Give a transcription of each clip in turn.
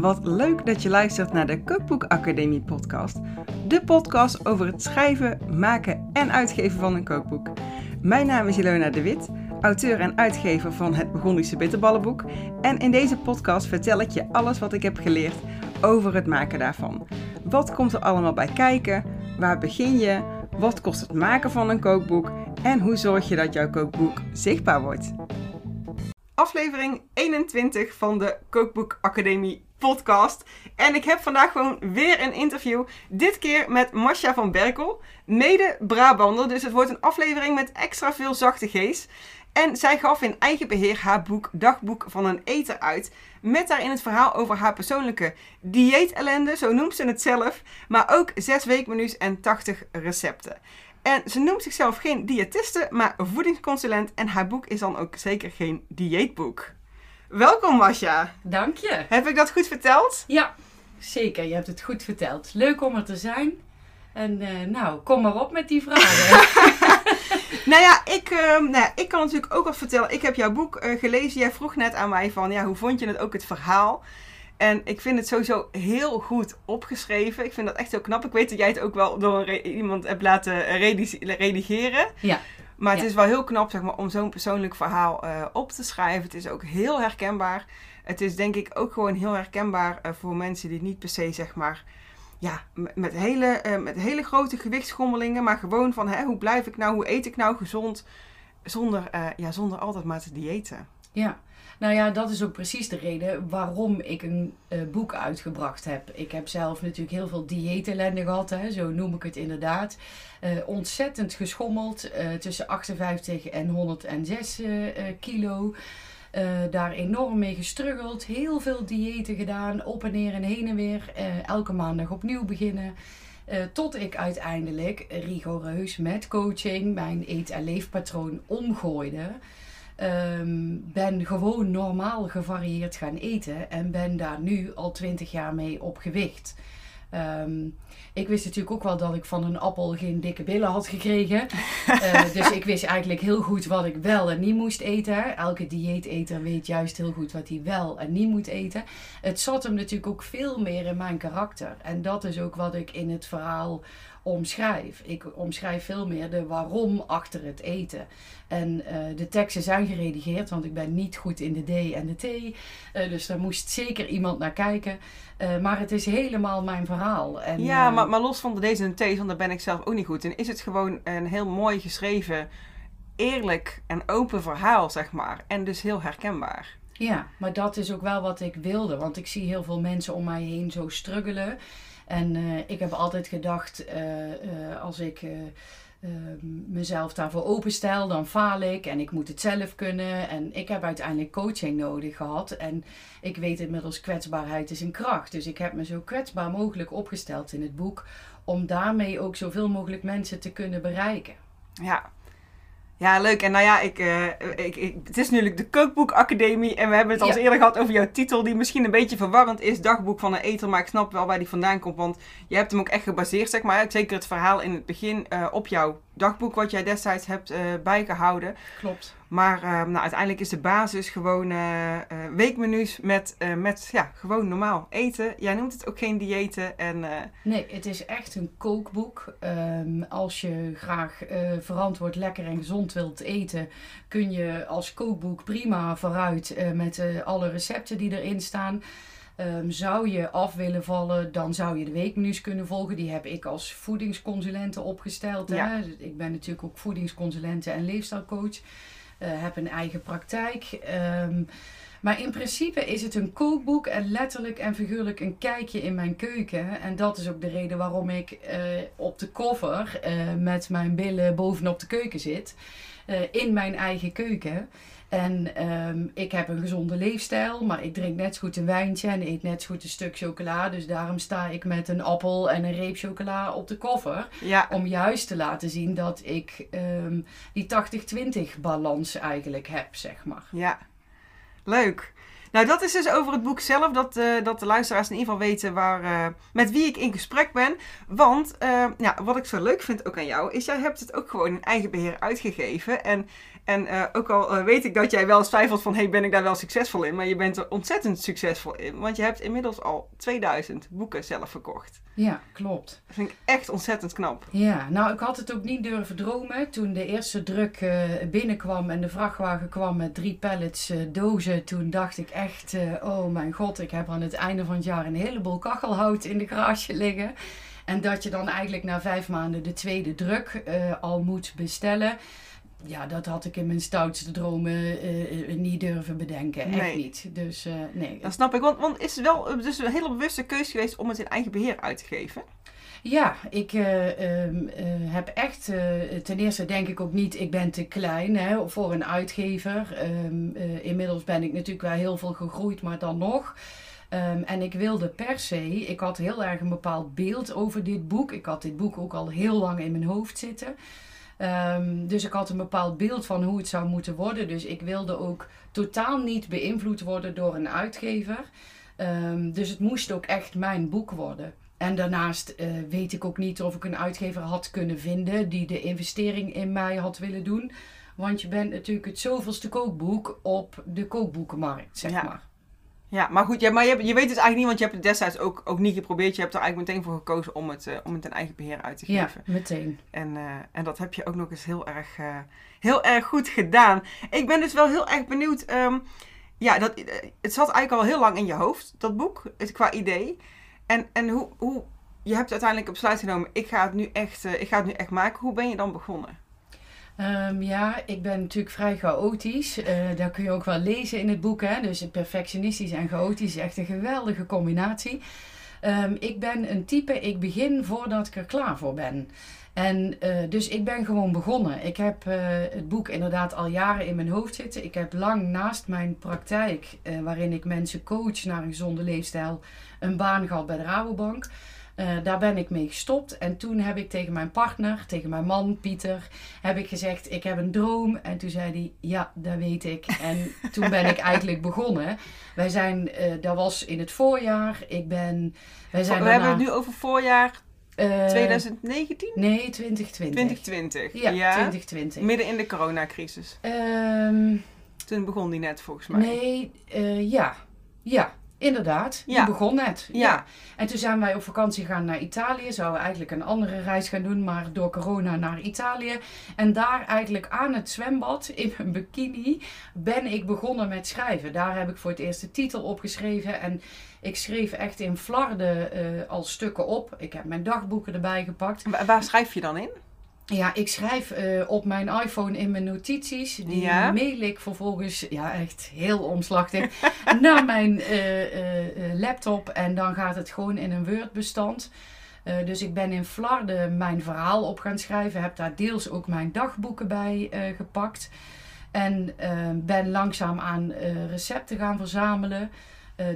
Wat leuk dat je luistert naar de Cookbook Academie podcast. De podcast over het schrijven, maken en uitgeven van een kookboek. Mijn naam is Ilona de Wit, auteur en uitgever van het Burgondische Bitterballenboek. En in deze podcast vertel ik je alles wat ik heb geleerd over het maken daarvan. Wat komt er allemaal bij kijken? Waar begin je? Wat kost het maken van een kookboek? En hoe zorg je dat jouw kookboek zichtbaar wordt? Aflevering 21 van de Kookboek Academie podcast. En ik heb vandaag gewoon weer een interview. Dit keer met Masha van Berkel, mede Brabander. Dus het wordt een aflevering met extra veel zachte geest. En zij gaf in eigen beheer haar boek Dagboek van een Eter uit. Met daarin het verhaal over haar persoonlijke dieetellende, zo noemt ze het zelf. Maar ook 6 weekmenu's en 80 recepten. En ze noemt zichzelf geen diëtiste, maar voedingsconsulent. En haar boek is dan ook zeker geen dieetboek. Welkom Masha. Dank je. Heb ik dat goed verteld? Ja, zeker. Je hebt het goed verteld. Leuk om er te zijn. En uh, nou, kom maar op met die vragen. nou, ja, ik, uh, nou ja, ik kan natuurlijk ook wat vertellen. Ik heb jouw boek uh, gelezen. Jij vroeg net aan mij van, ja, hoe vond je het ook het verhaal? En ik vind het sowieso heel goed opgeschreven. Ik vind dat echt heel knap. Ik weet dat jij het ook wel door iemand hebt laten redigeren. Ja. Maar het is wel heel knap zeg maar, om zo'n persoonlijk verhaal uh, op te schrijven. Het is ook heel herkenbaar. Het is denk ik ook gewoon heel herkenbaar uh, voor mensen die niet per se zeg maar... Ja, met hele, uh, met hele grote gewichtsschommelingen. Maar gewoon van hè, hoe blijf ik nou, hoe eet ik nou gezond. Zonder, ja, zonder altijd maar te diëten. Ja, nou ja, dat is ook precies de reden waarom ik een uh, boek uitgebracht heb. Ik heb zelf natuurlijk heel veel dieetellende gehad, hè, zo noem ik het inderdaad. Uh, ontzettend geschommeld, uh, tussen 58 en 106 kilo. daar enorm mee gestruggeld, heel veel diëten gedaan, op en neer en heen en weer. elke maandag opnieuw beginnen. tot ik uiteindelijk rigoureus met coaching mijn eet- en leefpatroon omgooide. Um, ben gewoon normaal gevarieerd gaan eten en ben daar nu al twintig jaar mee op gewicht. Um, ik wist natuurlijk ook wel dat ik van een appel geen dikke billen had gekregen. uh, dus ik wist eigenlijk heel goed wat ik wel en niet moest eten. Elke dieeteter weet juist heel goed wat hij wel en niet moet eten. Het zat hem natuurlijk ook veel meer in mijn karakter. En dat is ook wat ik in het verhaal omschrijf. Ik omschrijf veel meer de waarom achter het eten. En uh, de teksten zijn geredigeerd, want ik ben niet goed in de D en de T. Uh, dus daar moest zeker iemand naar kijken. Uh, maar het is helemaal mijn verhaal. En, ja, maar, maar los van de D's en de T's, want daar ben ik zelf ook niet goed in, is het gewoon een heel mooi geschreven, eerlijk en open verhaal, zeg maar. En dus heel herkenbaar. Ja, maar dat is ook wel wat ik wilde. Want ik zie heel veel mensen om mij heen zo struggelen. En uh, ik heb altijd gedacht, uh, uh, als ik mezelf daarvoor openstel, dan faal ik en ik moet het zelf kunnen. En ik heb uiteindelijk coaching nodig gehad. En ik weet inmiddels, kwetsbaarheid is een kracht. Dus ik heb me zo kwetsbaar mogelijk opgesteld in het boek, om daarmee ook zoveel mogelijk mensen te kunnen bereiken. Ja, ja, leuk. En nou ja, ik, uh, ik, ik, het is natuurlijk de Kookboek Academie. En we hebben het al ja. eerder gehad over jouw titel, die misschien een beetje verwarrend is. Dagboek van een eter. Maar ik snap wel waar die vandaan komt. Want je hebt hem ook echt gebaseerd, zeg maar. Zeker het verhaal in het begin uh, op jouw dagboek wat jij destijds hebt uh, bijgehouden. Klopt. Maar uh, nou, uiteindelijk is de basis gewoon uh, weekmenu's met, met ja, gewoon normaal eten. Jij noemt het ook geen diëten. En, Nee, het is echt een kookboek. Um, als je graag verantwoord, lekker en gezond wilt eten, kun je als kookboek prima vooruit met alle recepten die erin staan. Um, zou je af willen vallen, dan zou je de weekmenu's kunnen volgen. Die heb ik als voedingsconsulente opgesteld. Ja. Hè? Ik ben natuurlijk ook voedingsconsulente en leefstijlcoach. Uh, heb een eigen praktijk. Um, maar in principe is het een kookboek en letterlijk en figuurlijk een kijkje in mijn keuken. En dat is ook de reden waarom ik uh, op de cover uh, met mijn billen bovenop de keuken zit. In mijn eigen keuken. En um, ik heb een gezonde leefstijl, maar ik drink net zo goed een wijntje en eet net zo goed een stuk chocola. Dus daarom sta ik met een appel en een reep chocola op de koffer. Ja. Om juist te laten zien dat ik um, die 80-20 balans eigenlijk heb, zeg maar. Ja, leuk. Nou, dat is dus over het boek zelf, dat, uh, dat de luisteraars in ieder geval weten waar, uh, met wie ik in gesprek ben. Want ja, wat ik zo leuk vind ook aan jou, is jij hebt het ook gewoon in eigen beheer uitgegeven. En En eh, ook al eh, weet ik dat jij wel eens twijfelt van, hey, ben ik daar wel succesvol in? Maar je bent er ontzettend succesvol in, want je hebt inmiddels al 2000 boeken zelf verkocht. Ja, klopt. Dat vind ik echt ontzettend knap. Ja, nou ik had het ook niet durven dromen toen de eerste druk eh, binnenkwam en de vrachtwagen kwam met drie pallets eh, dozen. Toen dacht ik echt, eh, oh mijn god, ik heb aan het einde van het jaar een heleboel kachelhout in de garage liggen. En dat je dan eigenlijk na vijf maanden de tweede druk al moet bestellen. Ja, dat had ik in mijn stoutste dromen eh, eh, niet durven bedenken. Echt niet. Dus eh, nee. Dat snap ik, want, want is het wel dus een hele bewuste keuze geweest om het in eigen beheer uit te geven? Ja, ik eh, ehm, eh, heb echt, ten eerste denk ik ook niet, ik ben te klein hè, voor een uitgever. Ehm, eh, inmiddels ben ik natuurlijk wel heel veel gegroeid, maar dan nog. Ehm, en ik wilde per se, ik had heel erg een bepaald beeld over dit boek. Ik had dit boek ook al heel lang in mijn hoofd zitten. Ehm, dus ik had een bepaald beeld van hoe het zou moeten worden. Dus ik wilde ook totaal niet beïnvloed worden door een uitgever. Ehm, dus het moest ook echt mijn boek worden. En daarnaast eh, weet ik ook niet of ik een uitgever had kunnen vinden die de investering in mij had willen doen. Want je bent natuurlijk het zoveelste kookboek op de kookboekenmarkt, zeg Ja. maar. Ja, maar goed, ja, maar je, hebt- je weet het eigenlijk niet, want je hebt het destijds ook, ook niet geprobeerd. Je hebt er eigenlijk meteen voor gekozen om het, eh, om het in eigen beheer uit te Ja, geven. meteen. En, eh, en dat heb je ook nog eens heel erg, eh, heel erg goed gedaan. Ik ben dus wel heel erg benieuwd. ehm, ja, dat, het zat eigenlijk al heel lang in je hoofd, dat boek, het, qua idee. En, en hoe, hoe, je hebt uiteindelijk een besluit genomen, ik ga het nu echt, ik ga het nu echt maken. Hoe ben je dan begonnen? Ehm, ja, ik ben natuurlijk vrij chaotisch. Eh dat kun je ook wel lezen in het boek. Hè? Dus perfectionistisch en chaotisch is echt een geweldige combinatie. Ehm, ik ben een type, ik begin voordat ik er klaar voor ben. En eh, dus ik ben gewoon begonnen. Ik heb eh, het boek inderdaad al jaren in mijn hoofd zitten. Ik heb lang naast mijn praktijk, waarin ik mensen coach naar een gezonde leefstijl, een baan gehad bij de Rabobank. Eh, daar ben ik mee gestopt. En toen heb ik tegen mijn partner, tegen mijn man Pieter, heb ik gezegd: Ik heb een droom. En toen zei hij: Ja, dat weet ik. En toen ben ik eigenlijk begonnen. Wij zijn, eh, dat was in het voorjaar. Ik ben. Wij zijn We hebben het nu over voorjaar eh, 2019? Nee, 2020. 2020. Ja, 2020. Midden in de coronacrisis. Ehm, Toen begon die net volgens mij. nee, eh, ja. Ja, inderdaad. Ja. Die begon net. Ja. En toen zijn wij op vakantie gegaan naar Italië. Zouden we eigenlijk een andere reis gaan doen, maar door corona naar Italië. En daar eigenlijk aan het zwembad in mijn bikini ben ik begonnen met schrijven. Daar heb ik voor het eerst de titel opgeschreven. En ik schreef echt in flarden eh, al stukken op. Ik heb mijn dagboeken erbij gepakt. Wa- Waar schrijf je dan in? Ja, ik schrijf eh, op mijn iPhone in mijn notities. Die Ja. mail ik vervolgens, ja echt heel omslachtig, naar mijn eh, eh, laptop. En dan gaat het gewoon in een Word-bestand. Dus ik ben in Flarden mijn verhaal op gaan schrijven. Heb daar deels ook mijn dagboeken bij gepakt. En ben langzaam aan recepten gaan verzamelen.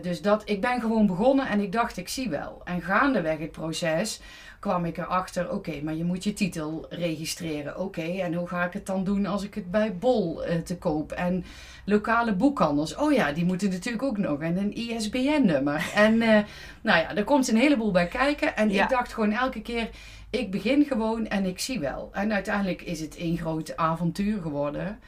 Dus dat, ik ben gewoon begonnen en ik dacht, ik zie wel. En gaandeweg het proces kwam ik erachter, oké, maar je moet je titel registreren. Oké, en hoe ga ik het dan doen als ik het bij Bol eh, te koop? En lokale boekhandels, oh ja, die moeten natuurlijk ook nog. En een ISBN-nummer. En eh, nou ja, er komt een heleboel bij kijken. En Ja. ik dacht gewoon elke keer, ik begin gewoon en ik zie wel. En uiteindelijk is het één groot avontuur geworden.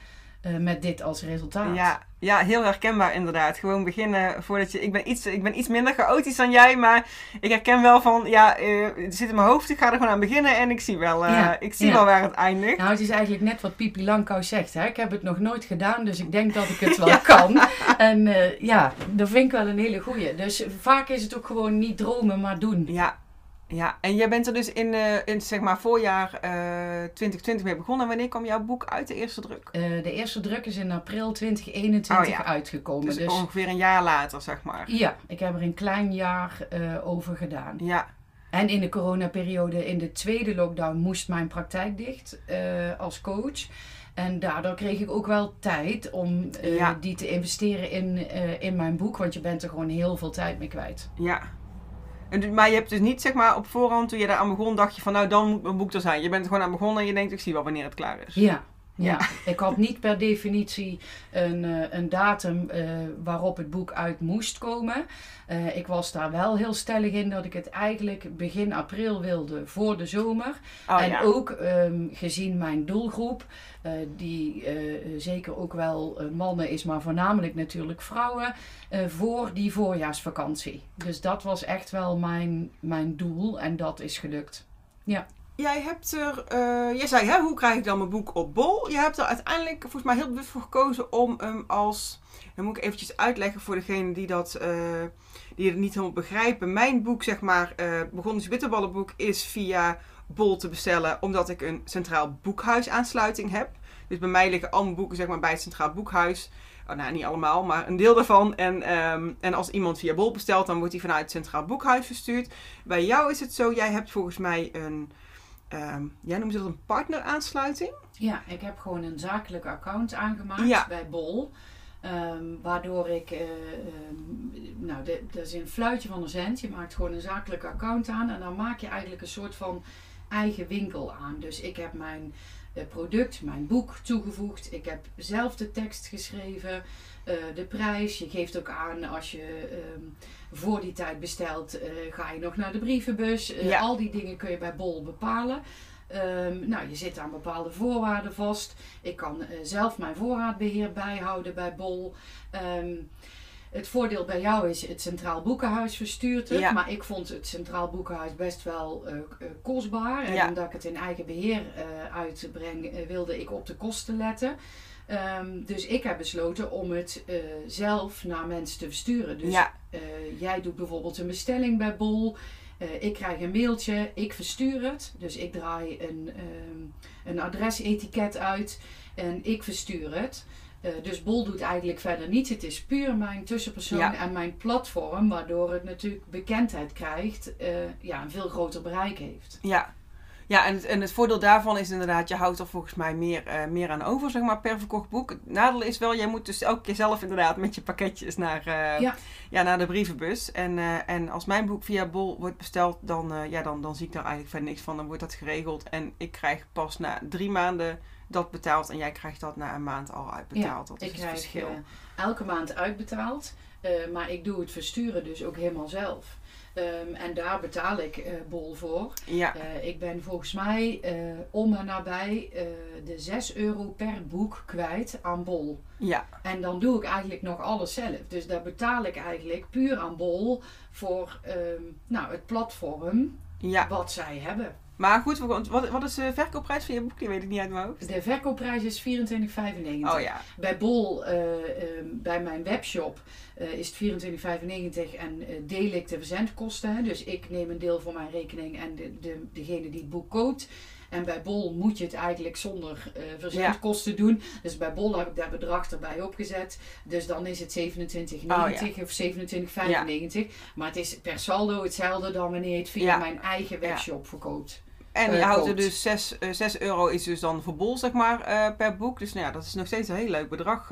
Eh, met dit als resultaat. Ja, ja, heel herkenbaar inderdaad. Gewoon beginnen voordat je... Ik ben iets, ik ben iets minder chaotisch dan jij, maar ik herken wel van... Ja, eh, het zit in mijn hoofd, ik ga er gewoon aan beginnen en ik zie wel, eh, Ja, ik zie ja. wel waar het eindigt. Nou, het is eigenlijk net wat Pipi Langkous zegt. Hè? Ik heb het nog nooit gedaan, dus ik denk dat ik het wel kan. En ja, dat vind ik wel een hele goeie. Dus vaak is het ook gewoon niet dromen, maar doen. Ja, ja. En jij bent er dus in, eh, in zeg maar voorjaar eh 2020 mee begonnen. Wanneer kwam jouw boek uit, de eerste druk? Eh, de eerste druk is in april 2021 Oh ja. uitgekomen. Dus, Dus, ongeveer een jaar later, zeg maar. ja, ik heb er een klein jaar eh, over gedaan. Ja, En in de coronaperiode, in de tweede lockdown, moest mijn praktijk dicht eh, als coach. En daardoor kreeg ik ook wel tijd om eh, Ja. die te investeren in, eh, in mijn boek. Want je bent er gewoon heel veel tijd mee kwijt. ja. En, maar je hebt dus niet, zeg maar, op voorhand, toen je daar aan begon, dacht je van, nou, dan moet mijn boek er zijn. Je bent er gewoon aan begonnen en je denkt, ik zie wel wanneer het klaar is. Ja, Ja, ik had niet per definitie een, eh, een datum eh, waarop het boek uit moest komen. Eh, ik was daar wel heel stellig in dat ik het eigenlijk begin april wilde voor de zomer. Oh, en ja. ook ehm, gezien mijn doelgroep, die zeker ook wel mannen is, maar voornamelijk natuurlijk vrouwen, voor die voorjaarsvakantie. Dus dat was echt wel mijn, mijn doel en dat is gelukt. Jij hebt er, eh jij zei, hè, hoe krijg ik dan mijn boek op bol? Je hebt er uiteindelijk volgens mij heel bewust voor gekozen om hem als, dan moet ik eventjes uitleggen voor degene die dat, eh, die het niet helemaal begrijpen. Mijn boek, zeg maar, eh Begonnen is Bitterballenboek, is via bol te bestellen, omdat ik een centraal boekhuisaansluiting heb. Dus bij mij liggen al mijn boeken, zeg maar, bij het centraal boekhuis. Oh, nou, niet allemaal, maar een deel daarvan. En, ehm, en als iemand via bol bestelt, dan wordt die vanuit het centraal boekhuis verstuurd. Bij jou is het zo, jij hebt volgens mij een Ehm, jij noemt dat een partneraansluiting? Ja, ik heb gewoon een zakelijk account aangemaakt Ja. bij Bol. Ehm, waardoor ik, eh, ehm, nou, dat is een fluitje van een cent. Je maakt gewoon een zakelijk account aan en dan maak je eigenlijk een soort van eigen winkel aan. Dus ik heb mijn product, mijn boek toegevoegd. Ik heb zelf de tekst geschreven, eh, de prijs. Je geeft ook aan als je ehm, voor die tijd bestelt, eh, ga je nog naar de brievenbus. Eh, Ja. Al die dingen kun je bij Bol bepalen. Ehm, nou, je zit aan bepaalde voorwaarden vast. Ik kan eh, zelf mijn voorraadbeheer bijhouden bij Bol. Ehm, het voordeel bij jou is, het Centraal Boekenhuis verstuurt het. Ja. Maar ik vond het Centraal Boekenhuis best wel eh, eh, kostbaar. En Ja. omdat ik het in eigen beheer eh, uitbreng, wilde ik op de kosten letten. Ehm, dus ik heb besloten om het zelf naar mensen te versturen. Dus ja, jij doet bijvoorbeeld een bestelling bij Bol. Ik krijg een mailtje, ik verstuur het. Dus ik draai een, ehm, een adresetiket uit en ik verstuur het. Eh, dus Bol doet eigenlijk verder niets. Het is puur mijn tussenpersoon Ja. en mijn platform, waardoor het natuurlijk bekendheid krijgt, eh, ja, een veel groter bereik heeft. ja. Ja, en het, en het voordeel daarvan is inderdaad, je houdt er volgens mij meer, eh, meer aan over, zeg maar, per verkocht boek. Het nadeel is wel, jij moet dus elke keer zelf inderdaad met je pakketjes naar, Ja. ja, naar de brievenbus. En, en als mijn boek via Bol wordt besteld, dan, ja, dan, dan zie ik daar eigenlijk verder niks van. Dan wordt dat geregeld en ik krijg pas na drie maanden dat betaald en jij krijgt dat na een maand al uitbetaald. dat is ik het krijg verschil. eh, elke maand uitbetaald, eh, maar ik doe het versturen dus ook helemaal zelf. Ehm, en daar betaal ik eh, Bol voor. ja, ik ben volgens mij om en nabij de 6 euro per boek kwijt aan Bol. ja, En dan doe ik eigenlijk nog alles zelf. Dus daar betaal ik eigenlijk puur aan Bol voor ehm, nou, het platform ja. wat zij hebben. Maar goed, wat, wat is de verkoopprijs van je boek? Die weet ik niet uit mijn hoofd. De verkoopprijs is 24,95. Oh ja, Bij Bol, eh, ehm, bij mijn webshop, eh, is het 24,95 en eh, deel ik de verzendkosten. Dus ik neem een deel voor mijn rekening en de, de, degene die het boek koopt. En bij Bol moet je het eigenlijk zonder verzendkosten doen. Dus bij Bol heb ik daar bedrag erbij opgezet. Dus dan is het 27,90 of 27,95. Maar het is per saldo hetzelfde dan wanneer je het via mijn eigen webshop verkoopt. En je eh, houdt er dus 6, eh 6 euro is dus dan voor bol, zeg maar, eh, per boek. Dus nou ja, dat is nog steeds een heel leuk bedrag.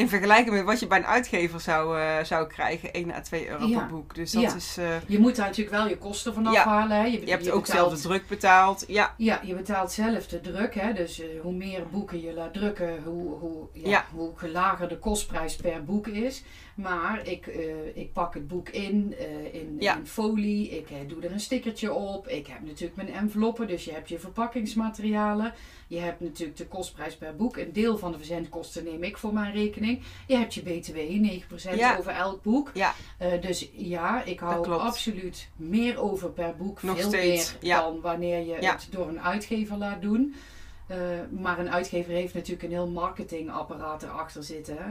In vergelijking met wat je bij een uitgever zou, eh, zou krijgen. 1 à 2 euro Ja. per boek. Dus dat Ja. is... eh, Je moet daar natuurlijk wel je kosten van afhalen. Hè. Je, je hebt je ook zelf de druk betaald. Ja, Ja, je betaalt zelf de druk. Hè? Dus eh, hoe meer boeken je laat drukken, hoe, hoe, ja, hoe lager de kostprijs per boek is. Maar ik, ik pak het boek in, in, in folie. Ik doe er een stickertje op. Ik heb natuurlijk mijn enveloppen, dus je hebt je verpakkingsmaterialen. Je hebt natuurlijk de kostprijs per boek. Een deel van de verzendkosten neem ik voor mijn rekening. Je hebt je BTW, 9% Ja. over elk boek. Ja. Eh, dus ja, ik hou absoluut meer over per boek. Nog veel steeds, meer ja. dan wanneer je het door een uitgever laat doen. Eh, maar een uitgever heeft natuurlijk een heel marketingapparaat erachter zitten. hè.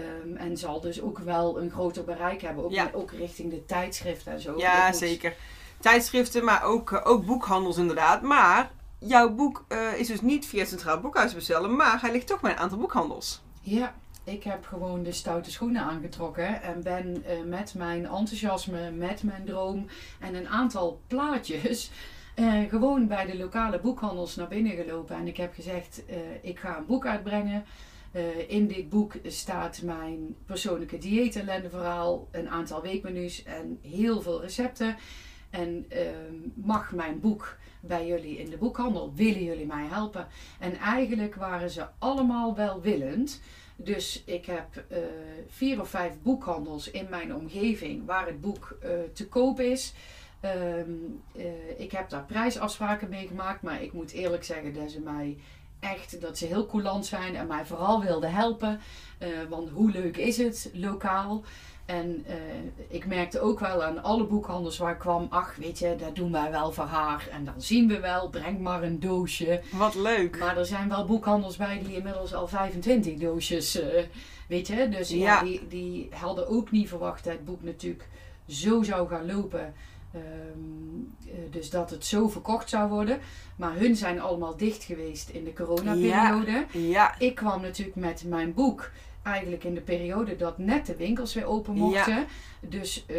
Ehm, en zal dus ook wel een groter bereik hebben. Ook, Ja. ook richting de tijdschriften en zo. ja zeker. Tijdschriften, maar ook, eh, ook boekhandels inderdaad. Maar jouw boek is dus niet via Centraal Boekhuis te bestellen. Maar hij ligt toch bij een aantal boekhandels. Ja, ik heb gewoon de stoute schoenen aangetrokken. En ben eh, met mijn enthousiasme, met mijn droom en een aantal plaatjes... eh, gewoon bij de lokale boekhandels naar binnen gelopen. En ik heb gezegd, eh, ik ga een boek uitbrengen. In dit boek staat mijn persoonlijke dieetellendeverhaal, een aantal weekmenu's en heel veel recepten. En ehm, mag mijn boek bij jullie in de boekhandel? Willen jullie mij helpen? En eigenlijk waren ze allemaal welwillend. Dus ik heb uh, vier of vijf boekhandels in mijn omgeving waar het boek uh, te koop is. Um, uh, ik heb daar prijsafspraken mee gemaakt, maar ik moet eerlijk zeggen dat ze mij echt, dat ze heel coulant zijn en mij vooral wilden helpen. want hoe leuk is het lokaal? En uh, ik merkte ook wel aan alle boekhandels waar ik kwam, ach weet je, dat doen wij wel voor haar. En dan zien we wel, breng maar een doosje. Wat leuk. Maar er zijn wel boekhandels bij die inmiddels al 25 doosjes, uh, weet je. Dus ja, ja die, die, hadden ook niet verwacht dat het boek natuurlijk zo zou gaan lopen. Um, dus dat het zo verkocht zou worden. Maar hun zijn allemaal dicht geweest in de coronaperiode. Ja, ja. Ik kwam natuurlijk met mijn boek eigenlijk in de periode dat net de winkels weer open mochten. Dus uh,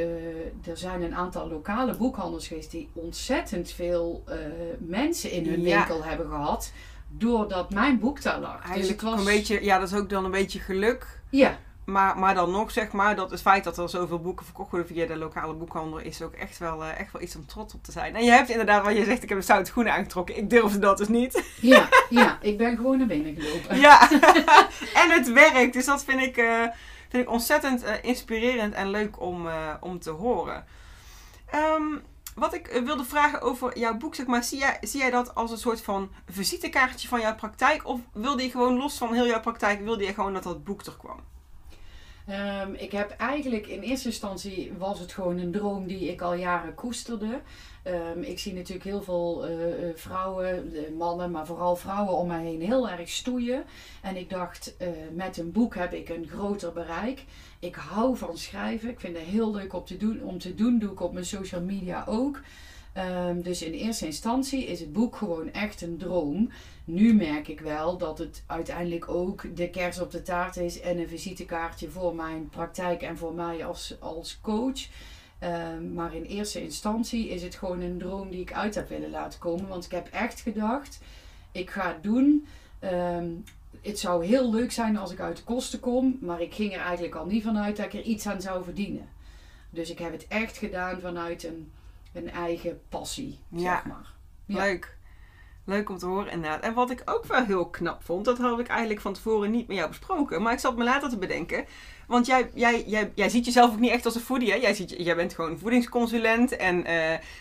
er zijn een aantal lokale boekhandels geweest die ontzettend veel uh, mensen in hun ja. winkel hebben gehad. Doordat mijn boek daar lag. Eigenlijk dus het was... een beetje, ja, dat is ook dan een beetje geluk. Ja. Maar, maar dan nog, zeg maar, dat het feit dat er zoveel boeken verkocht worden via de lokale boekhandel is ook echt wel, uh, echt wel iets om trots op te zijn. En je hebt inderdaad, wat je zegt, ik heb een stoute schoenen aangetrokken. Ik durfde dat dus niet. Ja, ja ik ben gewoon naar binnen gelopen. Ja, en het werkt. Dus dat vind ik, uh, vind ik ontzettend uh, inspirerend en leuk om, om te horen. Um, wat ik wilde vragen over jouw boek, zeg maar, zie jij, zie jij dat als een soort van visitekaartje van jouw praktijk? Of wilde je gewoon los van heel jouw praktijk, wilde je gewoon dat dat boek er kwam? Um, ik heb eigenlijk in eerste instantie was het gewoon een droom die ik al jaren koesterde. Um, ik zie natuurlijk heel veel uh, vrouwen, mannen, maar vooral vrouwen om mij heen heel erg stoeien. En ik dacht, uh, met een boek heb ik een groter bereik. Ik hou van schrijven. Ik vind het heel leuk om te doen. Om te doen doe ik op mijn social media ook. Um, dus in eerste instantie is het boek gewoon echt een droom. Nu merk ik wel dat het uiteindelijk ook de kers op de taart is en een visitekaartje voor mijn praktijk en voor mij als, als coach. Um, maar in eerste instantie is het gewoon een droom die ik uit heb willen laten komen. Want ik heb echt gedacht, ik ga het doen. Um, het zou heel leuk zijn als ik uit de kosten kom, maar ik ging er eigenlijk al niet vanuit dat ik er iets aan zou verdienen. Dus ik heb het echt gedaan vanuit een een eigen passie, ja. zeg maar. Ja. Leuk. Leuk om te horen inderdaad. En wat ik ook wel heel knap vond, dat had ik eigenlijk van tevoren niet met jou besproken. Maar ik zat me later te bedenken. Want jij, jij, jij, jij ziet jezelf ook niet echt als een foodie. Hè? Jij, ziet, jij bent gewoon voedingsconsulent. En, uh,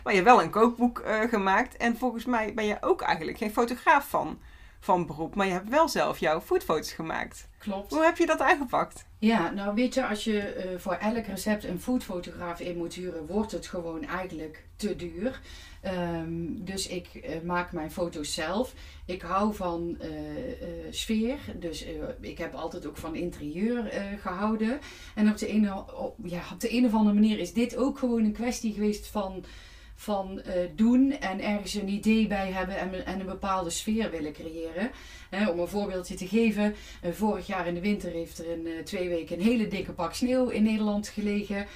maar je hebt wel een kookboek uh, gemaakt. En volgens mij ben je ook eigenlijk geen fotograaf van, van beroep. Maar je hebt wel zelf jouw foodfoto's gemaakt. Klopt. Hoe heb je dat aangepakt? Ja, nou weet je, als je uh, voor elk recept een foodfotograaf in moet huren, wordt het gewoon eigenlijk te duur. Um, dus ik uh, maak mijn foto's zelf. Ik hou van uh, sfeer, dus ik heb altijd ook van interieur gehouden. En op de, ene, op, ja, op de een of andere manier is dit ook gewoon een kwestie geweest van van uh, doen en ergens een idee bij hebben en, en een bepaalde sfeer willen creëren. He, om een voorbeeldje te geven, uh, vorig jaar in de winter heeft er in uh, twee weken een hele dikke pak sneeuw in Nederland gelegen.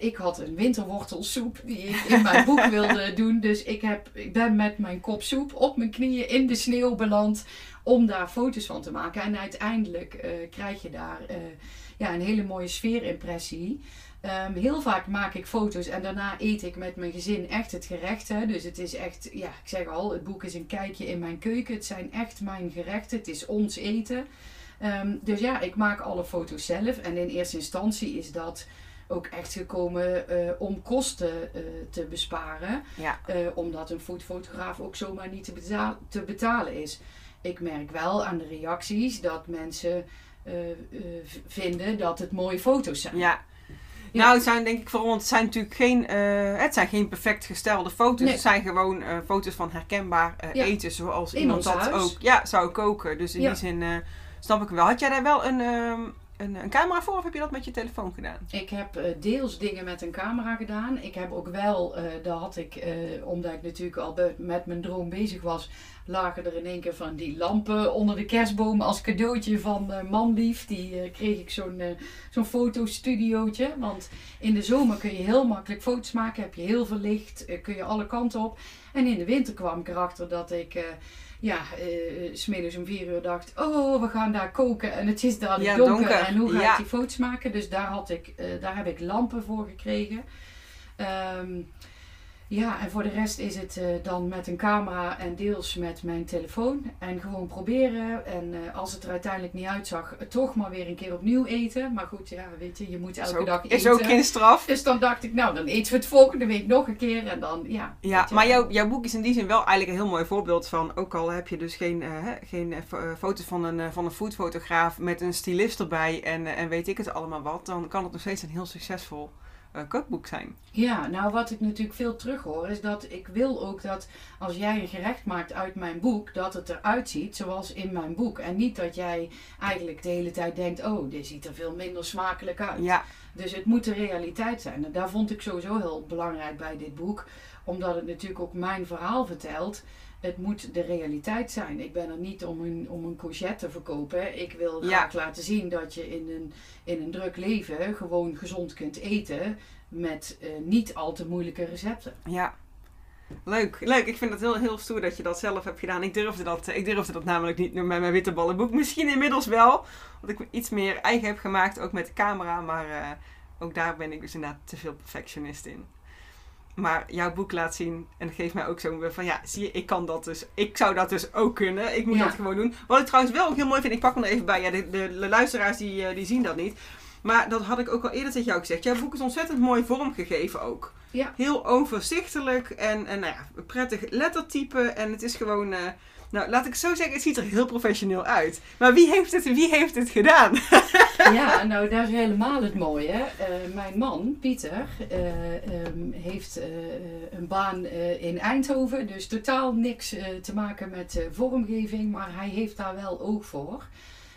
ik had een winterwortelsoep die ik in mijn boek wilde doen. Dus ik, heb, ik ben met mijn kop soep op mijn knieën in de sneeuw beland om daar foto's van te maken. En uiteindelijk krijg je daar ja, een hele mooie sfeerimpressie. Um, heel vaak maak ik foto's en daarna eet ik met mijn gezin echt het gerecht. Hè. Dus het is echt, ja, ik zeg al, het boek is een kijkje in mijn keuken. Het zijn echt mijn gerechten. Het is ons eten. Um, dus ja, ik maak alle foto's zelf. En in eerste instantie is dat ook echt gekomen uh, om kosten uh, te besparen. Ja. Uh, omdat een foodfotograaf ook zomaar niet te, betaal te betalen is. Ik merk wel aan de reacties dat mensen vinden dat het mooie foto's zijn. Ja. Nou, het zijn denk ik voor ons, het zijn natuurlijk geen, uh, het zijn geen perfect gestelde foto's. Nee. Het zijn gewoon uh, foto's van herkenbaar uh, ja. eten zoals In iemand dat huis. ook ja, zou koken. Dus in Ja. die zin snap ik wel. Had jij daar wel een, ehm, een, een camera voor of heb je dat met je telefoon gedaan? Ik heb eh, deels dingen met een camera gedaan. Ik heb ook wel, eh daar had ik, eh, omdat ik natuurlijk al met mijn droom bezig was, lagen er in één keer van die lampen onder de kerstboom als cadeautje van Manlief. Die eh, kreeg ik zo'n eh, zo'n fotostudiootje. Want in de zomer kun je heel makkelijk foto's maken, heb je heel veel licht, kun je alle kanten op. En in de winter kwam ik erachter dat ik... ja, eh smiddags om vier uur dacht, oh, we gaan daar koken en het is daar Ja, donker, donker. en hoe ga Ja. ik die foto's maken? Dus daar, had ik, daar heb ik lampen voor gekregen. Ehm, Ja, en voor de rest is het eh, dan met een camera en deels met mijn telefoon. En gewoon proberen. En eh, als het er uiteindelijk niet uitzag, eh, toch maar weer een keer opnieuw eten. Maar goed, ja, weet je, je moet elke ook, dag eten. Is ook geen straf. Dus dan dacht ik, nou, dan eten we het volgende week nog een keer. En dan, ja. Ja, maar jouw, jouw boek is in die zin wel eigenlijk een heel mooi voorbeeld van. Ook al heb je dus geen, hè, geen fo- foto's van een, van een foodfotograaf met een stylist erbij en, en weet ik het allemaal wat. Dan kan het nog steeds een heel succesvol kookboek zijn. Ja, nou wat ik natuurlijk veel terughoor is dat ik wil ook dat als jij een gerecht maakt uit mijn boek, dat het eruit ziet zoals in mijn boek. En niet dat jij eigenlijk de hele tijd denkt, oh, dit ziet er veel minder smakelijk uit. Ja, Dus het moet de realiteit zijn. En daar vond ik sowieso heel belangrijk bij dit boek. Omdat het natuurlijk ook mijn verhaal vertelt. Het moet de realiteit zijn. Ik ben er niet om een, om een courgette te verkopen. Ik wil Ja. graag laten zien dat je in een, in een druk leven gewoon gezond kunt eten. Met eh, niet al te moeilijke recepten. ja. Leuk, leuk. Ik vind het heel, heel stoer dat je dat zelf hebt gedaan. Ik durfde dat, ik durfde dat namelijk niet met mijn witte ballenboek. Misschien inmiddels wel, want ik iets meer eigen heb gemaakt, ook met de camera. Maar eh, ook daar ben ik dus inderdaad te veel perfectionist in. Maar jouw boek laat zien en geeft mij ook zo weer van ja, zie je, ik kan dat dus. Ik zou dat dus ook kunnen. Ik moet Ja. dat gewoon doen. Wat ik trouwens wel ook heel mooi vind, ik pak hem er even bij. Ja, de, de, de luisteraars die, eh, die zien dat niet. Maar dat had ik ook al eerder tegen jou gezegd. Jouw boek is ontzettend mooi vormgegeven ook. Ja. Heel overzichtelijk en, en nou ja, prettig lettertype. En het is gewoon, eh, nou laat ik zo zeggen, het ziet er heel professioneel uit. Maar wie heeft het, wie heeft het gedaan? Ja, nou dat is helemaal het mooie. Eh, mijn man, Pieter, eh, ehm, heeft eh, een baan in Eindhoven. Dus totaal niks te maken met vormgeving. Maar hij heeft daar wel oog voor.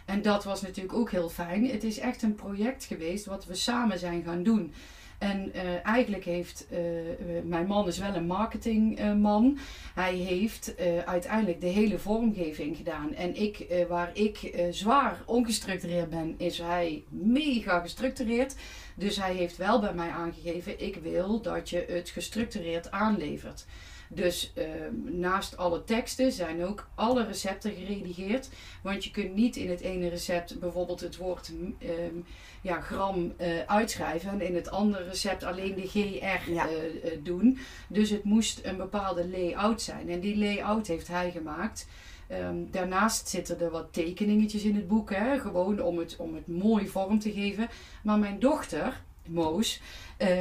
En dat was natuurlijk ook heel fijn. Het is echt een project geweest wat we samen zijn gaan doen. En eh, eigenlijk heeft eh, eh, mijn man is wel een marketingman. Hij heeft uiteindelijk de hele vormgeving gedaan. En ik, waar ik zwaar ongestructureerd ben, is hij mega gestructureerd. Dus hij heeft wel bij mij aangegeven: ik wil dat je het gestructureerd aanlevert. Dus eh, naast alle teksten zijn ook alle recepten geredigeerd. Want je kunt niet in het ene recept bijvoorbeeld het woord ehm, ja, gram eh, uitschrijven. En in het andere recept alleen de GR Ja. eh, eh, doen. Dus het moest een bepaalde layout zijn. En die layout heeft hij gemaakt. Ehm, daarnaast zitten er wat tekeningetjes in het boek. Hè? Gewoon om het, om het mooi vorm te geven. Maar mijn dochter, Moos,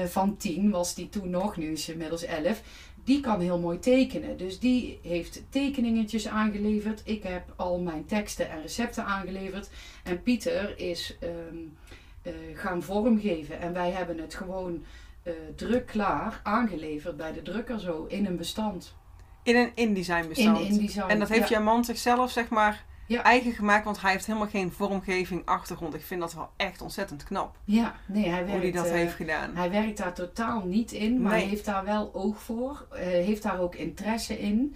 van tien was die toen nog. Nu is ze inmiddels elf. Die kan heel mooi tekenen. Dus die heeft tekeningetjes aangeleverd. Ik heb al mijn teksten en recepten aangeleverd. En Pieter is ehm, eh, gaan vormgeven. En wij hebben het gewoon eh, druk klaar aangeleverd bij de drukker zo in een bestand. In een InDesign bestand. In InDesign. En dat heeft ja. jouw man zichzelf zeg maar Ja. eigen gemaakt, want hij heeft helemaal geen vormgeving achtergrond. Ik vind dat wel echt ontzettend knap Ja, nee, hij hoe werkt, hij dat eh, heeft gedaan. hij werkt daar totaal niet in, maar Nee. hij heeft daar wel oog voor. eh, heeft daar ook interesse in.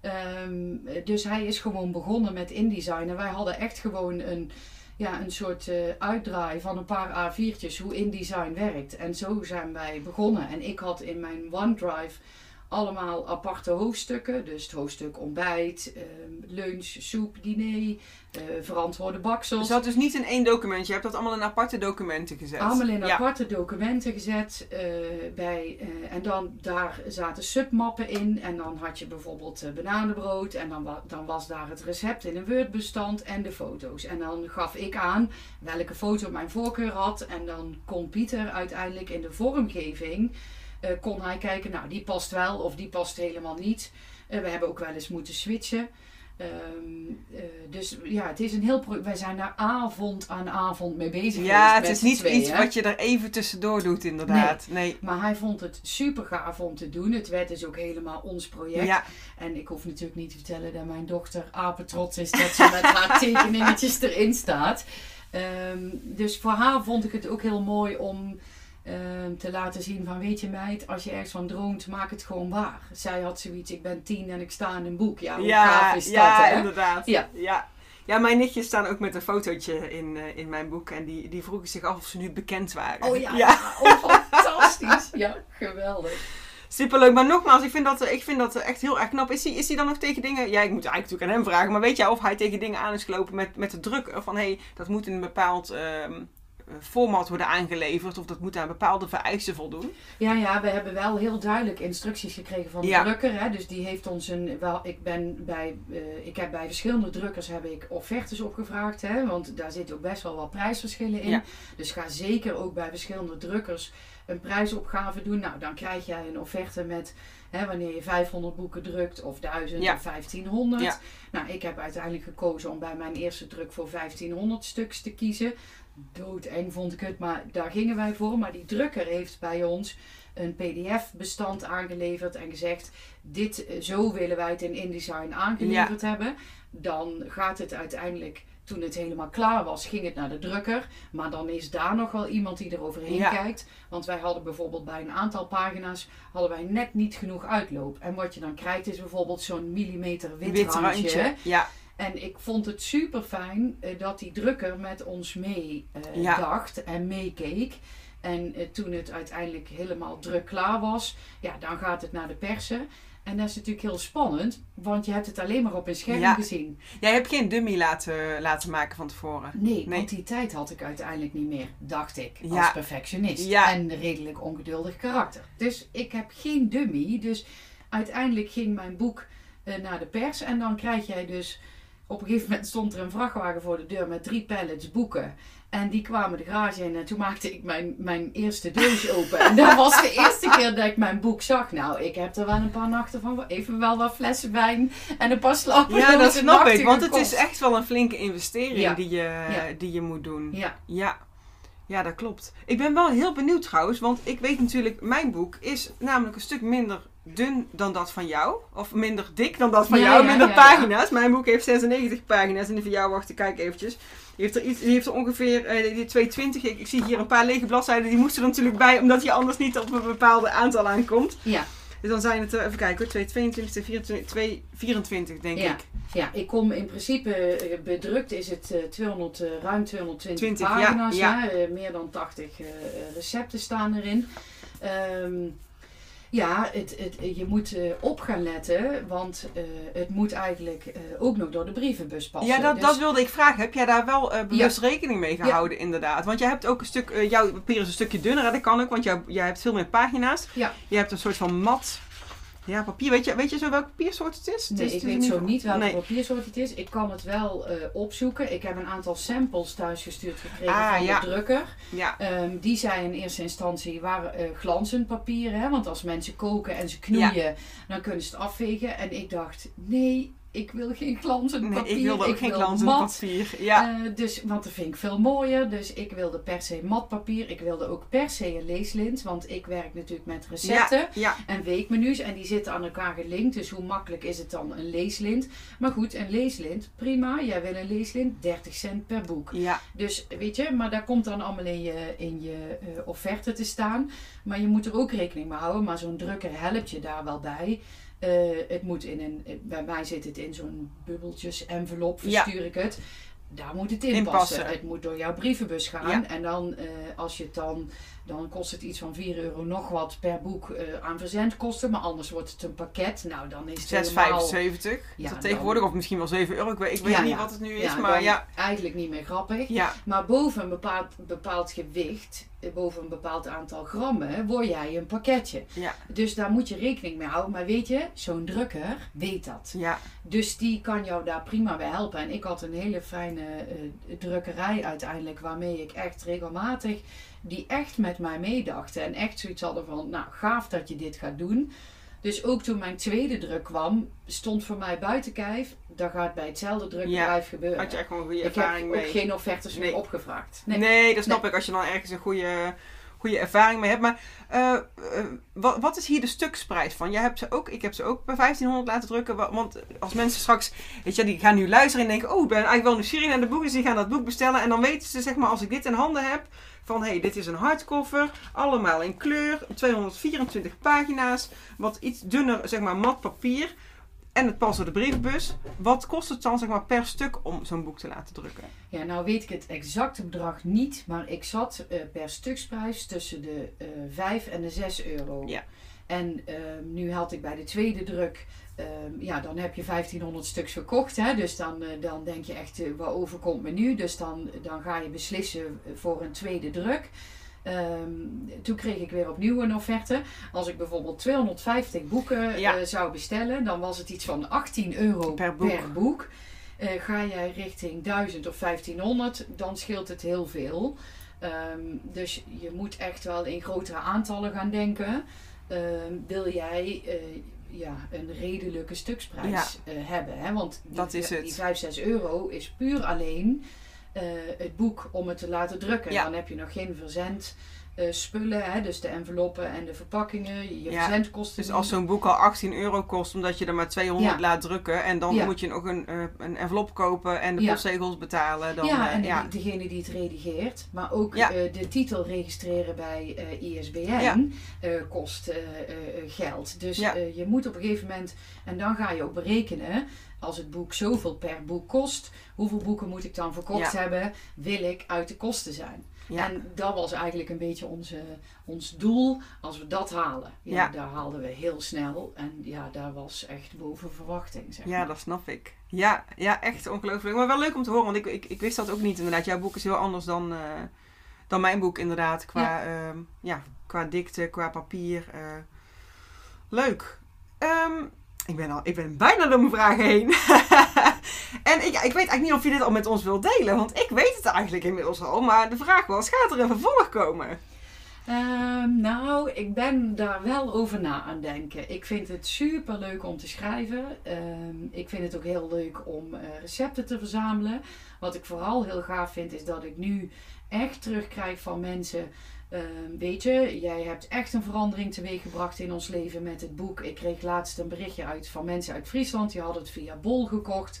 Ehm, dus hij is gewoon begonnen met InDesign. En wij hadden echt gewoon een, ja, een soort eh, uitdraai van een paar A4'tjes hoe InDesign werkt. En zo zijn wij begonnen. En ik had in mijn OneDrive allemaal aparte hoofdstukken. Dus het hoofdstuk ontbijt, ehm, lunch, soep, diner, eh, verantwoorde Je baksels. zat dus niet in één document. Je hebt dat allemaal in aparte documenten gezet. Allemaal in ja. aparte documenten gezet. eh, bij, eh, en dan daar zaten submappen in. En dan had je bijvoorbeeld bananenbrood. En dan, wa- dan was daar het recept in een Word-bestand en de foto's. En dan gaf ik aan welke foto mijn voorkeur had. En dan kon Pieter uiteindelijk in de vormgeving. Eh, kon hij kijken, nou die past wel of die past helemaal niet. Eh, we hebben ook wel eens moeten switchen. Ehm, eh, dus ja, het is een heel. pro- Wij zijn daar avond aan avond mee bezig. Ja, het is niet iets wat je er even tussendoor doet, inderdaad. Nee. Maar hij vond het super gaaf om te doen. Het werd dus ook helemaal ons project. Ja, En ik hoef natuurlijk niet te vertellen dat mijn dochter apetrots is dat ze met haar tekeningetjes erin staat. Ehm, dus voor haar vond ik het ook heel mooi om te laten zien van weet je meid, als je ergens van droomt, maak het gewoon waar. Zij had zoiets, ik ben tien en ik sta in een boek. Ja, hoe ja, gaaf is ja dat hè? inderdaad. Ja. ja. Ja, mijn nichtjes staan ook met een fotootje in, eh, in mijn boek. En die, die vroegen zich af of ze nu bekend waren. Oh ja, ja. ja. Oh, fantastisch. Ja, geweldig. Superleuk. Maar nogmaals, ik vind dat, ik vind dat echt heel erg knap. Is hij, is hij dan nog tegen dingen... Ja, ik moet eigenlijk natuurlijk aan hem vragen. Maar weet jij of hij tegen dingen aan is gelopen met, met de druk van... Hé, hey, dat moet in een bepaald ehm, format worden aangeleverd of dat moet aan bepaalde vereisten voldoen? Ja, ja, we hebben wel heel duidelijk instructies gekregen van de Ja. drukker. Hè? Dus die heeft ons een. Wel, ik, ben bij, eh, ik heb bij verschillende drukkers heb ik offertes opgevraagd. Hè? Want daar zitten ook best wel wat prijsverschillen in. Ja. Dus ga zeker ook bij verschillende drukkers een prijsopgave doen. Nou, dan krijg jij een offerte met hè, wanneer je 500 boeken drukt, of 1000 Ja. of 1500. Ja. Nou, ik heb uiteindelijk gekozen om bij mijn eerste druk voor 1500 stuks te kiezen. Doodeng vond ik het, maar daar gingen wij voor. Maar die drukker heeft bij ons een pdf-bestand aangeleverd en gezegd: dit, eh, zo willen wij het in InDesign aangeleverd hebben. Dan gaat het uiteindelijk, toen het helemaal klaar was, ging het naar de drukker. Maar dan is daar nog wel iemand die er overheen Ja. kijkt. Want wij hadden bijvoorbeeld bij een aantal pagina's hadden wij net niet genoeg uitloop. En wat je dan krijgt is bijvoorbeeld zo'n millimeter wit, Wit randje. randje. Ja, En ik vond het super fijn dat die drukker met ons mee eh, Ja. dacht en meekeek. En eh, toen het uiteindelijk helemaal druk klaar was, ja, dan gaat het naar de persen. En dat is natuurlijk heel spannend, want je hebt het alleen maar op een scherm Ja. gezien. jij hebt geen dummy laten, laten maken van tevoren. Nee, Nee. want die tijd had ik uiteindelijk niet meer, dacht ik, als Ja. perfectionist. Ja. En redelijk ongeduldig karakter. Dus ik heb geen dummy. Dus uiteindelijk ging mijn boek eh, naar de pers. En dan krijg jij dus... Op een gegeven moment stond er een vrachtwagen voor de deur met drie pallets boeken. En die kwamen de garage in en toen maakte ik mijn, mijn eerste doos open. En dat was de eerste keer dat ik mijn boek zag. Nou, ik heb er wel een paar nachten van. Even wel wat flessen wijn en een paar slapen. Ja, dat snap ik, want het is echt wel een flinke investering Ja. die, je, Ja. die je moet doen. Ja, Ja. ja, dat klopt. Ik ben wel heel benieuwd trouwens, want ik weet natuurlijk, mijn boek is namelijk een stuk minder dun dan dat van jou. Of minder dik dan dat van Ja, jou, ja, minder ja, pagina's. Mijn boek heeft 96 pagina's en die van jou, wacht, ik kijk eventjes. Die heeft er, iets, die heeft er ongeveer eh, die 220. Ik, ik zie hier een paar lege bladzijden, die moesten er natuurlijk bij, omdat je anders niet op een bepaald aantal aankomt. ja. Dus dan zijn het er, even kijken hoor, 222, 224, 224 denk ik. Ja, ik kom in principe eh, bedrukt is het eh, 200, eh, ruim 220 20, ja, pagina's. ja. meer dan 80 eh, recepten staan erin. Ehm, ja, het, het, je moet eh, op gaan letten, want eh, het moet eigenlijk eh, ook nog door de brievenbus passen. Ja, dat, Dus- dat wilde ik vragen. Heb jij daar wel bewust rekening mee gehouden, inderdaad? Want jij hebt ook een stuk, jouw papier is een stukje dunner, hè, dat kan ook, want jij, jij hebt veel meer pagina's. Ja. Je hebt een soort van mat ja, papier. Weet je, weet je zo welk papiersoort het is? Het Nee, is ik is weet zo niet welke Nee. papiersoort het is. Ik kan het wel eh, opzoeken. Ik heb een aantal samples thuisgestuurd gekregen Ah, van ja. de drukker. Ja, Ehm, die zei in eerste instantie waren eh, glanzend papier. Hè? Want als mensen koken en ze knoeien, dan kunnen ze het afvegen. En ik dacht, nee, ik wil geen glanzend nee, papier. ik wilde ook geen wil glanzend mat. papier. Ja, Eh, dus, want dat vind ik veel mooier. Dus ik wilde per se matpapier. Ik wilde ook per se een leeslint. Want ik werk natuurlijk met recepten ja, ja, en weekmenu's. En die zitten aan elkaar gelinkt. Dus hoe makkelijk is het dan een leeslint? Maar goed, een leeslint, prima. Jij wil een leeslint, 30 cent per boek. ja. Dus weet je, maar daar komt dan allemaal in je, in je eh, offerte te staan. Maar je moet er ook rekening mee houden. Maar zo'n drukker helpt je daar wel bij. Eh, het moet in een, eh, bij mij zit het in zo'n bubbeltjes envelop, Ja. verstuur ik het. Daar moet het in, In passen. passen. Het moet door jouw brievenbus gaan. Ja. En dan, eh, als je het dan, dan kost het iets van 4 euro nog wat per boek eh, aan verzendkosten. Maar anders wordt het een pakket. Nou, dan is het helemaal... 6,75 Ja, is dat dan- tegenwoordig, of misschien wel 7 euro. Ik weet, ik weet Ja, niet ja. wat het nu is, Ja, maar ja. eigenlijk niet meer grappig. Ja, Maar boven een bepaald, bepaald gewicht, eh, boven een bepaald aantal grammen, word jij een pakketje. ja, Dus daar moet je rekening mee houden. Maar weet je, zo'n drukker weet dat. ja. Dus die kan jou daar prima bij helpen. En ik had een hele fijne eh, drukkerij uiteindelijk, waarmee ik echt regelmatig, die echt met mij meedachten. En echt zoiets hadden van, nou gaaf dat je dit gaat doen. Dus ook toen mijn tweede druk kwam, stond voor mij buiten kijf, dat gaat bij hetzelfde drukbedrijf gebeuren. Had je echt gewoon een goede ik heb ervaring ook mee. geen offertes meer Nee. opgevraagd. Nee, dat snap ik als je dan ergens een goede, goede ervaring mee hebt. Maar eh, eh, wat, wat is hier de stuksprijs van? Jij hebt ze ook, ik heb ze ook bij 1500 laten drukken. wa- Want als mensen straks, weet je, die gaan nu luisteren en denken: Oh, ik ben eigenlijk wel nieuwsgierig naar de boek. Dus die gaan dat boek bestellen. En dan weten ze, zeg maar, als ik dit in handen heb. Van hey, dit is een hardcover, allemaal in kleur, 224 pagina's, wat iets dunner, zeg maar, mat papier. En het past door de brievenbus. Wat kost het dan zeg maar, per stuk om zo'n boek te laten drukken? Ja, nou weet ik het exacte bedrag niet, maar ik zat eh, per stuksprijs tussen de eh 5 en de 6 euro. Ja. En ehm, nu had ik bij de tweede druk, ehm, ja, dan heb je 1500 stuks verkocht. Hè? Dus dan, eh, dan denk je echt, uh, wat overkomt me nu? Dus dan, dan ga je beslissen voor een tweede druk. Ehm, toen kreeg ik weer opnieuw een offerte. Als ik bijvoorbeeld 250 boeken Ja. eh, zou bestellen, dan was het iets van 18 euro Per per boek. boek. Eh, ga jij richting 1000 of 1500, dan scheelt het heel veel. Ehm, dus je moet echt wel in grotere aantallen gaan denken. Ehm, wil jij eh, ja, een redelijke stuksprijs hebben? Hè? Want die, Dat is het. die 5, 6 euro is puur alleen eh, het boek om het te laten drukken. Ja. Dan heb je nog geen verzend. eh, spullen, hè, dus de enveloppen en de verpakkingen, je Ja, verzendkosten. Dus als zo'n boek al 18 euro kost, omdat je er maar 200 Ja. laat drukken. En dan Ja. moet je nog een, eh, een envelop kopen en de postzegels betalen. Dan, ja, en degene die het redigeert, maar ook de titel registreren bij ISBN kost geld. Dus je moet op een gegeven moment, en dan ga je ook berekenen, als het boek zoveel per boek kost, hoeveel boeken moet ik dan verkocht Ja. hebben, wil ik uit de kosten zijn. Ja. En dat was eigenlijk een beetje onze, ons doel. Als we dat halen, ja, Ja. daar haalden we heel snel. En ja, daar was echt boven verwachting. Zeg Ja, dat snap ik. Ja, ja, echt ongelooflijk. Maar wel leuk om te horen, want ik, ik, ik wist dat ook niet inderdaad. Jouw boek is heel anders dan, eh, dan mijn boek inderdaad. Qua, ja. ja, qua dikte, qua papier. eh. leuk. Ehm, ik, ben al, ik ben bijna door mijn vragen heen. en ik, ik weet eigenlijk niet of je dit al met ons wilt delen. Want ik weet het eigenlijk inmiddels al. Maar de vraag was, gaat er een vervolg komen? Ehm, nou, ik ben daar wel over na aan denken. Ik vind het super leuk om te schrijven. Ehm, ik vind het ook heel leuk om eh, recepten te verzamelen. Wat ik vooral heel gaaf vind, is dat ik nu echt terugkrijg van mensen. Ehm, weet je, jij hebt echt een verandering teweeggebracht in ons leven met het boek. Ik kreeg laatst een berichtje uit van mensen uit Friesland. Die hadden het via Bol gekocht.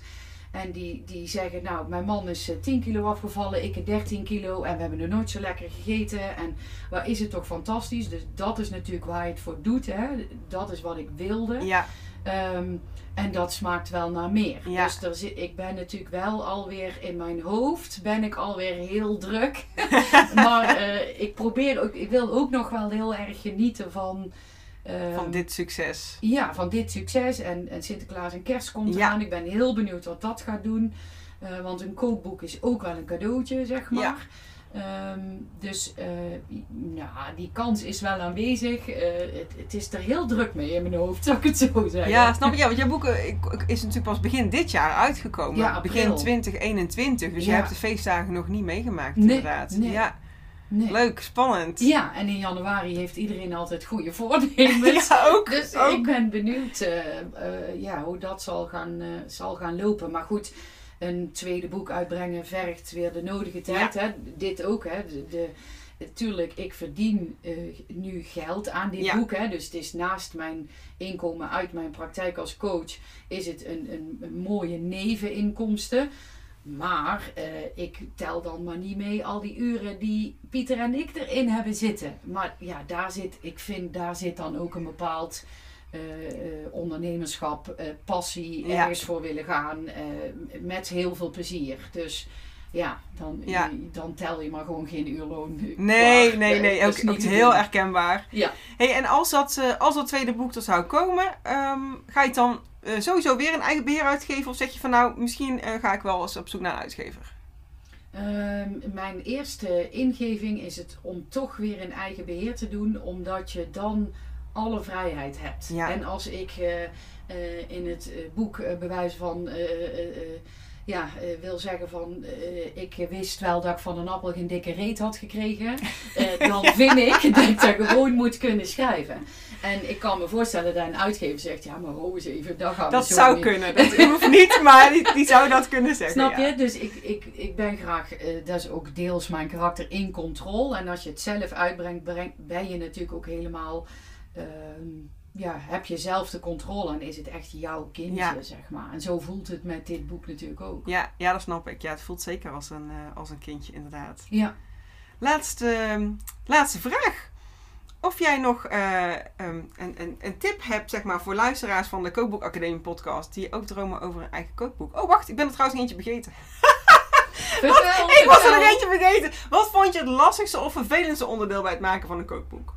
En die, die zeggen, nou, mijn man is eh, 10 kilo afgevallen, ik 13 kilo. En we hebben er nooit zo lekker gegeten. En waar is het toch fantastisch. Dus dat is natuurlijk waar je het voor doet. Hè? Dat is wat ik wilde. Ja, Ehm, en dat smaakt wel naar meer. Ja. Dus er zit, ik ben natuurlijk wel alweer in mijn hoofd ben ik alweer heel druk. maar eh, ik probeer ook, ik wil ook nog wel heel erg genieten van. ehm, van dit succes. ja, van dit succes. En, en Sinterklaas en kerst komt Ja. eraan. Ik ben heel benieuwd wat dat gaat doen. Eh, want een kookboek is ook wel een cadeautje, zeg maar. Ja. Ehm, dus ja, die kans is wel aanwezig. Eh, het, het is er heel druk mee in mijn hoofd, zou ik het zo zeggen. Ja, snap je? Ja, want jouw boek ik- is natuurlijk pas begin dit jaar uitgekomen. Ja, begin 2021. Dus je hebt de feestdagen nog niet meegemaakt, Nee, inderdaad. nee. Ja, Nee. leuk, spannend. Ja, en in januari heeft iedereen altijd goede voornemens. Ja, ook. Dus ook. ik ben benieuwd eh, ja, hoe dat zal gaan, zal gaan lopen. Maar goed, een tweede boek uitbrengen vergt weer de nodige tijd. Hè? Dit ook. Hè? De, de, Tuurlijk, ik verdien eh, nu geld aan dit Ja. boek. Hè? Dus het is naast mijn inkomen uit mijn praktijk als coach, is het een, een, een mooie neveninkomsten. Maar eh, ik tel dan maar niet mee al die uren die Pieter en ik erin hebben zitten. Maar ja, daar zit, ik vind, daar zit dan ook een bepaald ondernemerschap, eh, passie, Ja. ergens voor willen gaan. eh, met heel veel plezier. Dus ja, dan, Ja. dan tel je maar gewoon geen uurloon. Nee, Klaar. nee, nee. Ook, niet ook heel doen. herkenbaar. Ja. Hey, en als dat, eh, als dat tweede boek er zou komen, ehm, ga je het dan eh, sowieso weer een eigen beheer uitgeven? Of zeg je van nou, misschien eh, ga ik wel eens op zoek naar een uitgever? Ehm, mijn eerste ingeving is het om toch weer een eigen beheer te doen, omdat je dan alle vrijheid hebt. Ja. En als ik eh, eh, in het eh, boek bewijs van. ja, wil zeggen van, ik wist wel dat ik van een appel geen dikke reet had gekregen. Dan vind ik dat ik dat gewoon moet kunnen schrijven. En ik kan me voorstellen dat een uitgever zegt, ja maar ho eens even, dat gaan we Dat zo zou niet. kunnen. Dat hoeft niet, maar die, die zou dat kunnen zeggen. Snap ja. je? Dus ik, ik, ik ben graag, dat is ook deels mijn karakter, in controle. En als je het zelf uitbrengt, breng- ben je natuurlijk ook helemaal, ja, heb je zelf de controle en is het echt jouw kindje, Ja. zeg maar. En zo voelt het met dit boek natuurlijk ook. Ja, ja, dat snap ik. Ja, het voelt zeker als een, eh, als een kindje, inderdaad. Ja. Laatste, ehm, laatste vraag. Of jij nog eh, ehm, een, een, een tip hebt zeg maar, voor luisteraars van de Kookboek Academie podcast die ook dromen over een eigen kookboek. Oh, wacht, ik ben er trouwens eentje. Vertel, Ik was er nog eentje vergeten. Wat vond je het lastigste of vervelendste onderdeel bij het maken van een kookboek?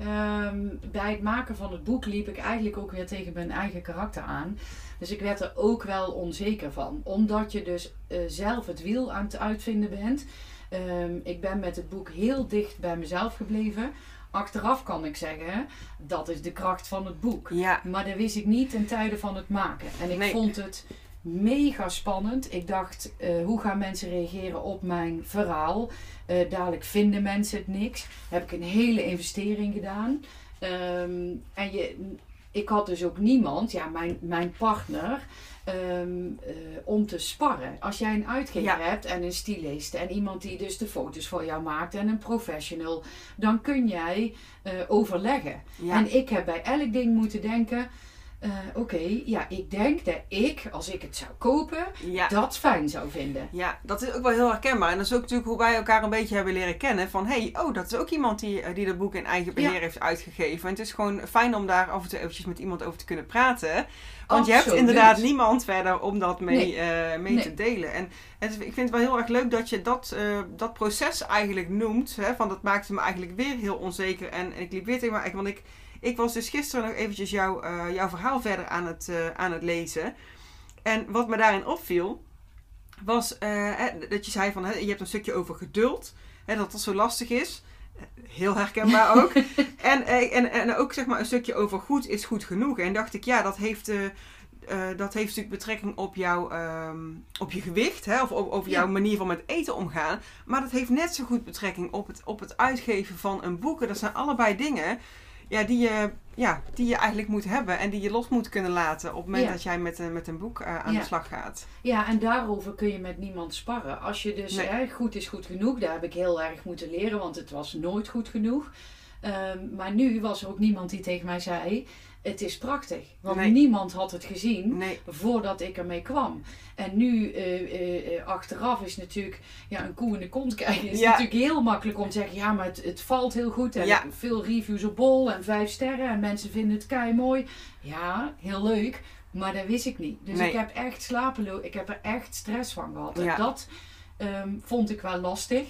Ehm, bij het maken van het boek liep ik eigenlijk ook weer tegen mijn eigen karakter aan. Dus ik werd er ook wel onzeker van. Omdat je dus eh, zelf het wiel aan het uitvinden bent. Ehm, ik ben met het boek heel dicht bij mezelf gebleven. Achteraf kan ik zeggen, dat is de kracht van het boek. Ja. Maar dat wist ik niet ten tijde van het maken. En ik Nee. vond het mega spannend. Ik dacht, eh, hoe gaan mensen reageren op mijn verhaal? Eh, dadelijk vinden mensen het niks. Heb ik een hele investering gedaan. Ehm, en je, ik had dus ook niemand, ja, mijn, mijn partner, ehm, eh, om te sparren. Als jij een uitgever Ja. hebt en een stylist en iemand die dus de foto's voor jou maakt en een professional, dan kun jij overleggen. Ja. En ik heb bij elk ding moeten denken. Eh, Oké, ja, ik denk dat ik, als ik het zou kopen, ja. dat fijn zou vinden. Ja, dat is ook wel heel herkenbaar. En dat is ook natuurlijk hoe wij elkaar een beetje hebben leren kennen. Van, hé, hey, oh, dat is ook iemand die, eh, die dat boek in eigen beheer Ja. heeft uitgegeven. En het is gewoon fijn om daar af en toe eventjes met iemand over te kunnen praten. Want je hebt inderdaad niemand verder om dat mee, Nee. eh, mee Nee. te delen. En ik vind het wel heel erg leuk dat je dat, dat proces eigenlijk noemt. Hè, van dat maakte me eigenlijk weer heel onzeker. En, en ik liep weer tegen me, want ik, ik was dus gisteren nog eventjes jouw, eh, jouw verhaal verder aan het, eh, aan het lezen. En wat me daarin opviel, was eh, dat je zei van, hè, je hebt een stukje over geduld. Hè, dat dat zo lastig is. Heel herkenbaar ook. en, en, en ook zeg maar een stukje over goed is goed genoeg. En dacht ik, ja, dat heeft, dat heeft natuurlijk betrekking op, jouw, ehm, op je gewicht. Hè, of op, over Ja. jouw manier van met eten omgaan. Maar dat heeft net zo goed betrekking op het, op het uitgeven van een boek. En Dat zijn allebei dingen ja, die, je, ja, die je eigenlijk moet hebben. En die je los moet kunnen laten op het moment Ja. dat jij met, een- met een boek eh, aan Ja. de slag gaat. Ja, en daarover kun je met niemand sparren. Als je dus Nee. hè, goed is goed genoeg, daar heb ik heel erg moeten leren, want het was nooit goed genoeg. Ehm, maar nu was er ook niemand die tegen mij zei: Het is prachtig. Want Nee. niemand had het gezien Nee, voordat ik ermee kwam. En nu, eh, eh, eh, achteraf, is natuurlijk ja, een koe in de kont kijken. is Ja. natuurlijk heel makkelijk om te zeggen: ja, maar het, het valt heel goed. En Ja. veel reviews op bol en vijf sterren. En mensen vinden het kei mooi. Ja, heel leuk. Maar dat wist ik niet. Dus Nee. ik heb echt slapeloos. Ik heb er echt stress van gehad. En dat ehm, vond ik wel lastig.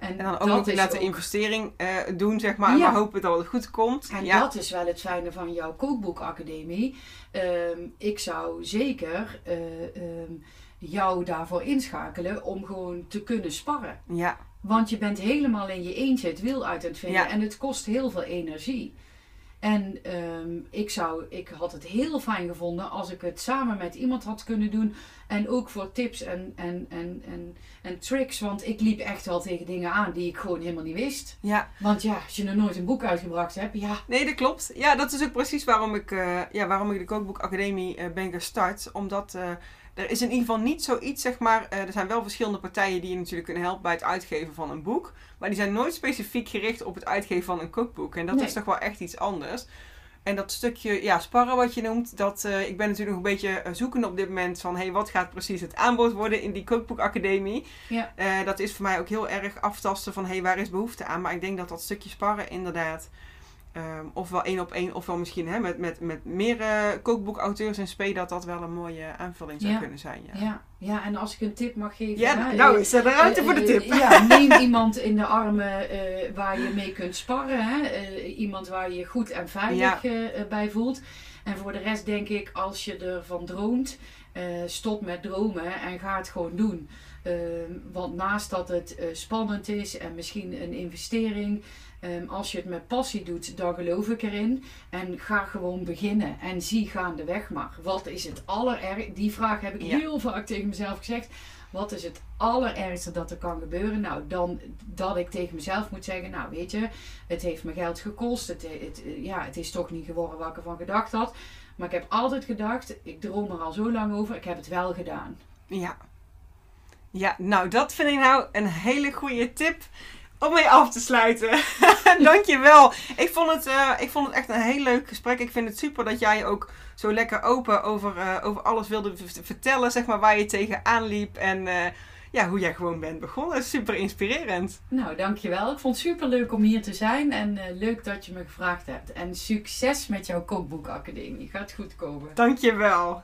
En, en dan ook nog inderdaad de investering eh, doen, zeg maar. En Ja. maar hopen dat het goed komt. En ja. dat is wel het fijne van jouw kookboekacademie. Ehm, ik zou zeker eh, ehm, jou daarvoor inschakelen om gewoon te kunnen sparren. ja, Want je bent helemaal in je eentje het wiel uit aan het vinden Ja. en het kost heel veel energie. En ehm, ik, zou, ik had het heel fijn gevonden als ik het samen met iemand had kunnen doen. En ook voor tips en, en, en, en, en tricks. Want ik liep echt wel tegen dingen aan die ik gewoon helemaal niet wist. ja. Want ja, als je nog nooit een boek uitgebracht hebt, ja, Nee, dat klopt. Ja, dat is ook precies waarom ik, eh, ja, waarom ik de Kookboekacademie eh ben gestart. Omdat eh, er is in ieder geval niet zoiets, zeg maar... er zijn wel verschillende partijen die je natuurlijk kunnen helpen bij het uitgeven van een boek. Maar die zijn nooit specifiek gericht op het uitgeven van een kookboek. En dat Nee. is toch wel echt iets anders. En dat stukje, ja, sparren wat je noemt, dat, eh, ik ben natuurlijk nog een beetje eh, zoekende op dit moment van, hey, wat gaat precies het aanbod worden in die kookboekacademie? Ja. Eh, dat is voor mij ook heel erg aftasten van, hey, waar is behoefte aan? Maar ik denk dat dat stukje sparren inderdaad, ehm, ofwel één op één, ofwel misschien hè, met, met, met meer eh, kookboekauteurs in spe, dat dat wel een mooie aanvulling zou Ja. kunnen zijn. Ja, ja, ja, en als ik een tip mag geven. ja hè, nou eh, is er ruimte Eh, voor de eh, tip. ja, neem iemand in de armen eh, waar je mee kunt sparren. Hè? Eh, iemand waar je je goed en veilig eh, eh, bij voelt. En voor de rest denk ik, als je ervan droomt, eh, stop met dromen en ga het gewoon doen. Eh, want naast dat het eh, spannend is en misschien een investering, eh, als je het met passie doet, dan geloof ik erin. En ga gewoon beginnen en zie gaandeweg maar. Wat is het allererg? Die vraag heb ik Ja. heel vaak tegen mezelf gezegd. Wat is het allerergste dat er kan gebeuren? Nou, dan dat ik tegen mezelf moet zeggen, nou weet je, het heeft me geld gekost. Het, het, ja, het is toch niet geworden wat ik ervan gedacht had. Maar ik heb altijd gedacht, ik droom er al zo lang over, ik heb het wel gedaan. Ja. Ja, nou dat vind ik nou een hele goede tip om mee af te sluiten. Dankjewel. Ik vond, het, eh, ik vond het echt een heel leuk gesprek. Ik vind het super dat jij ook zo lekker open over, eh, over alles wilde vertellen, zeg maar, waar je tegenaan liep. En eh, ja, hoe jij gewoon bent begonnen. Super inspirerend. Nou, dankjewel. Ik vond het super leuk om hier te zijn en leuk dat je me gevraagd hebt. En succes met jouw kookboekacademie. Gaat goed komen. Dankjewel.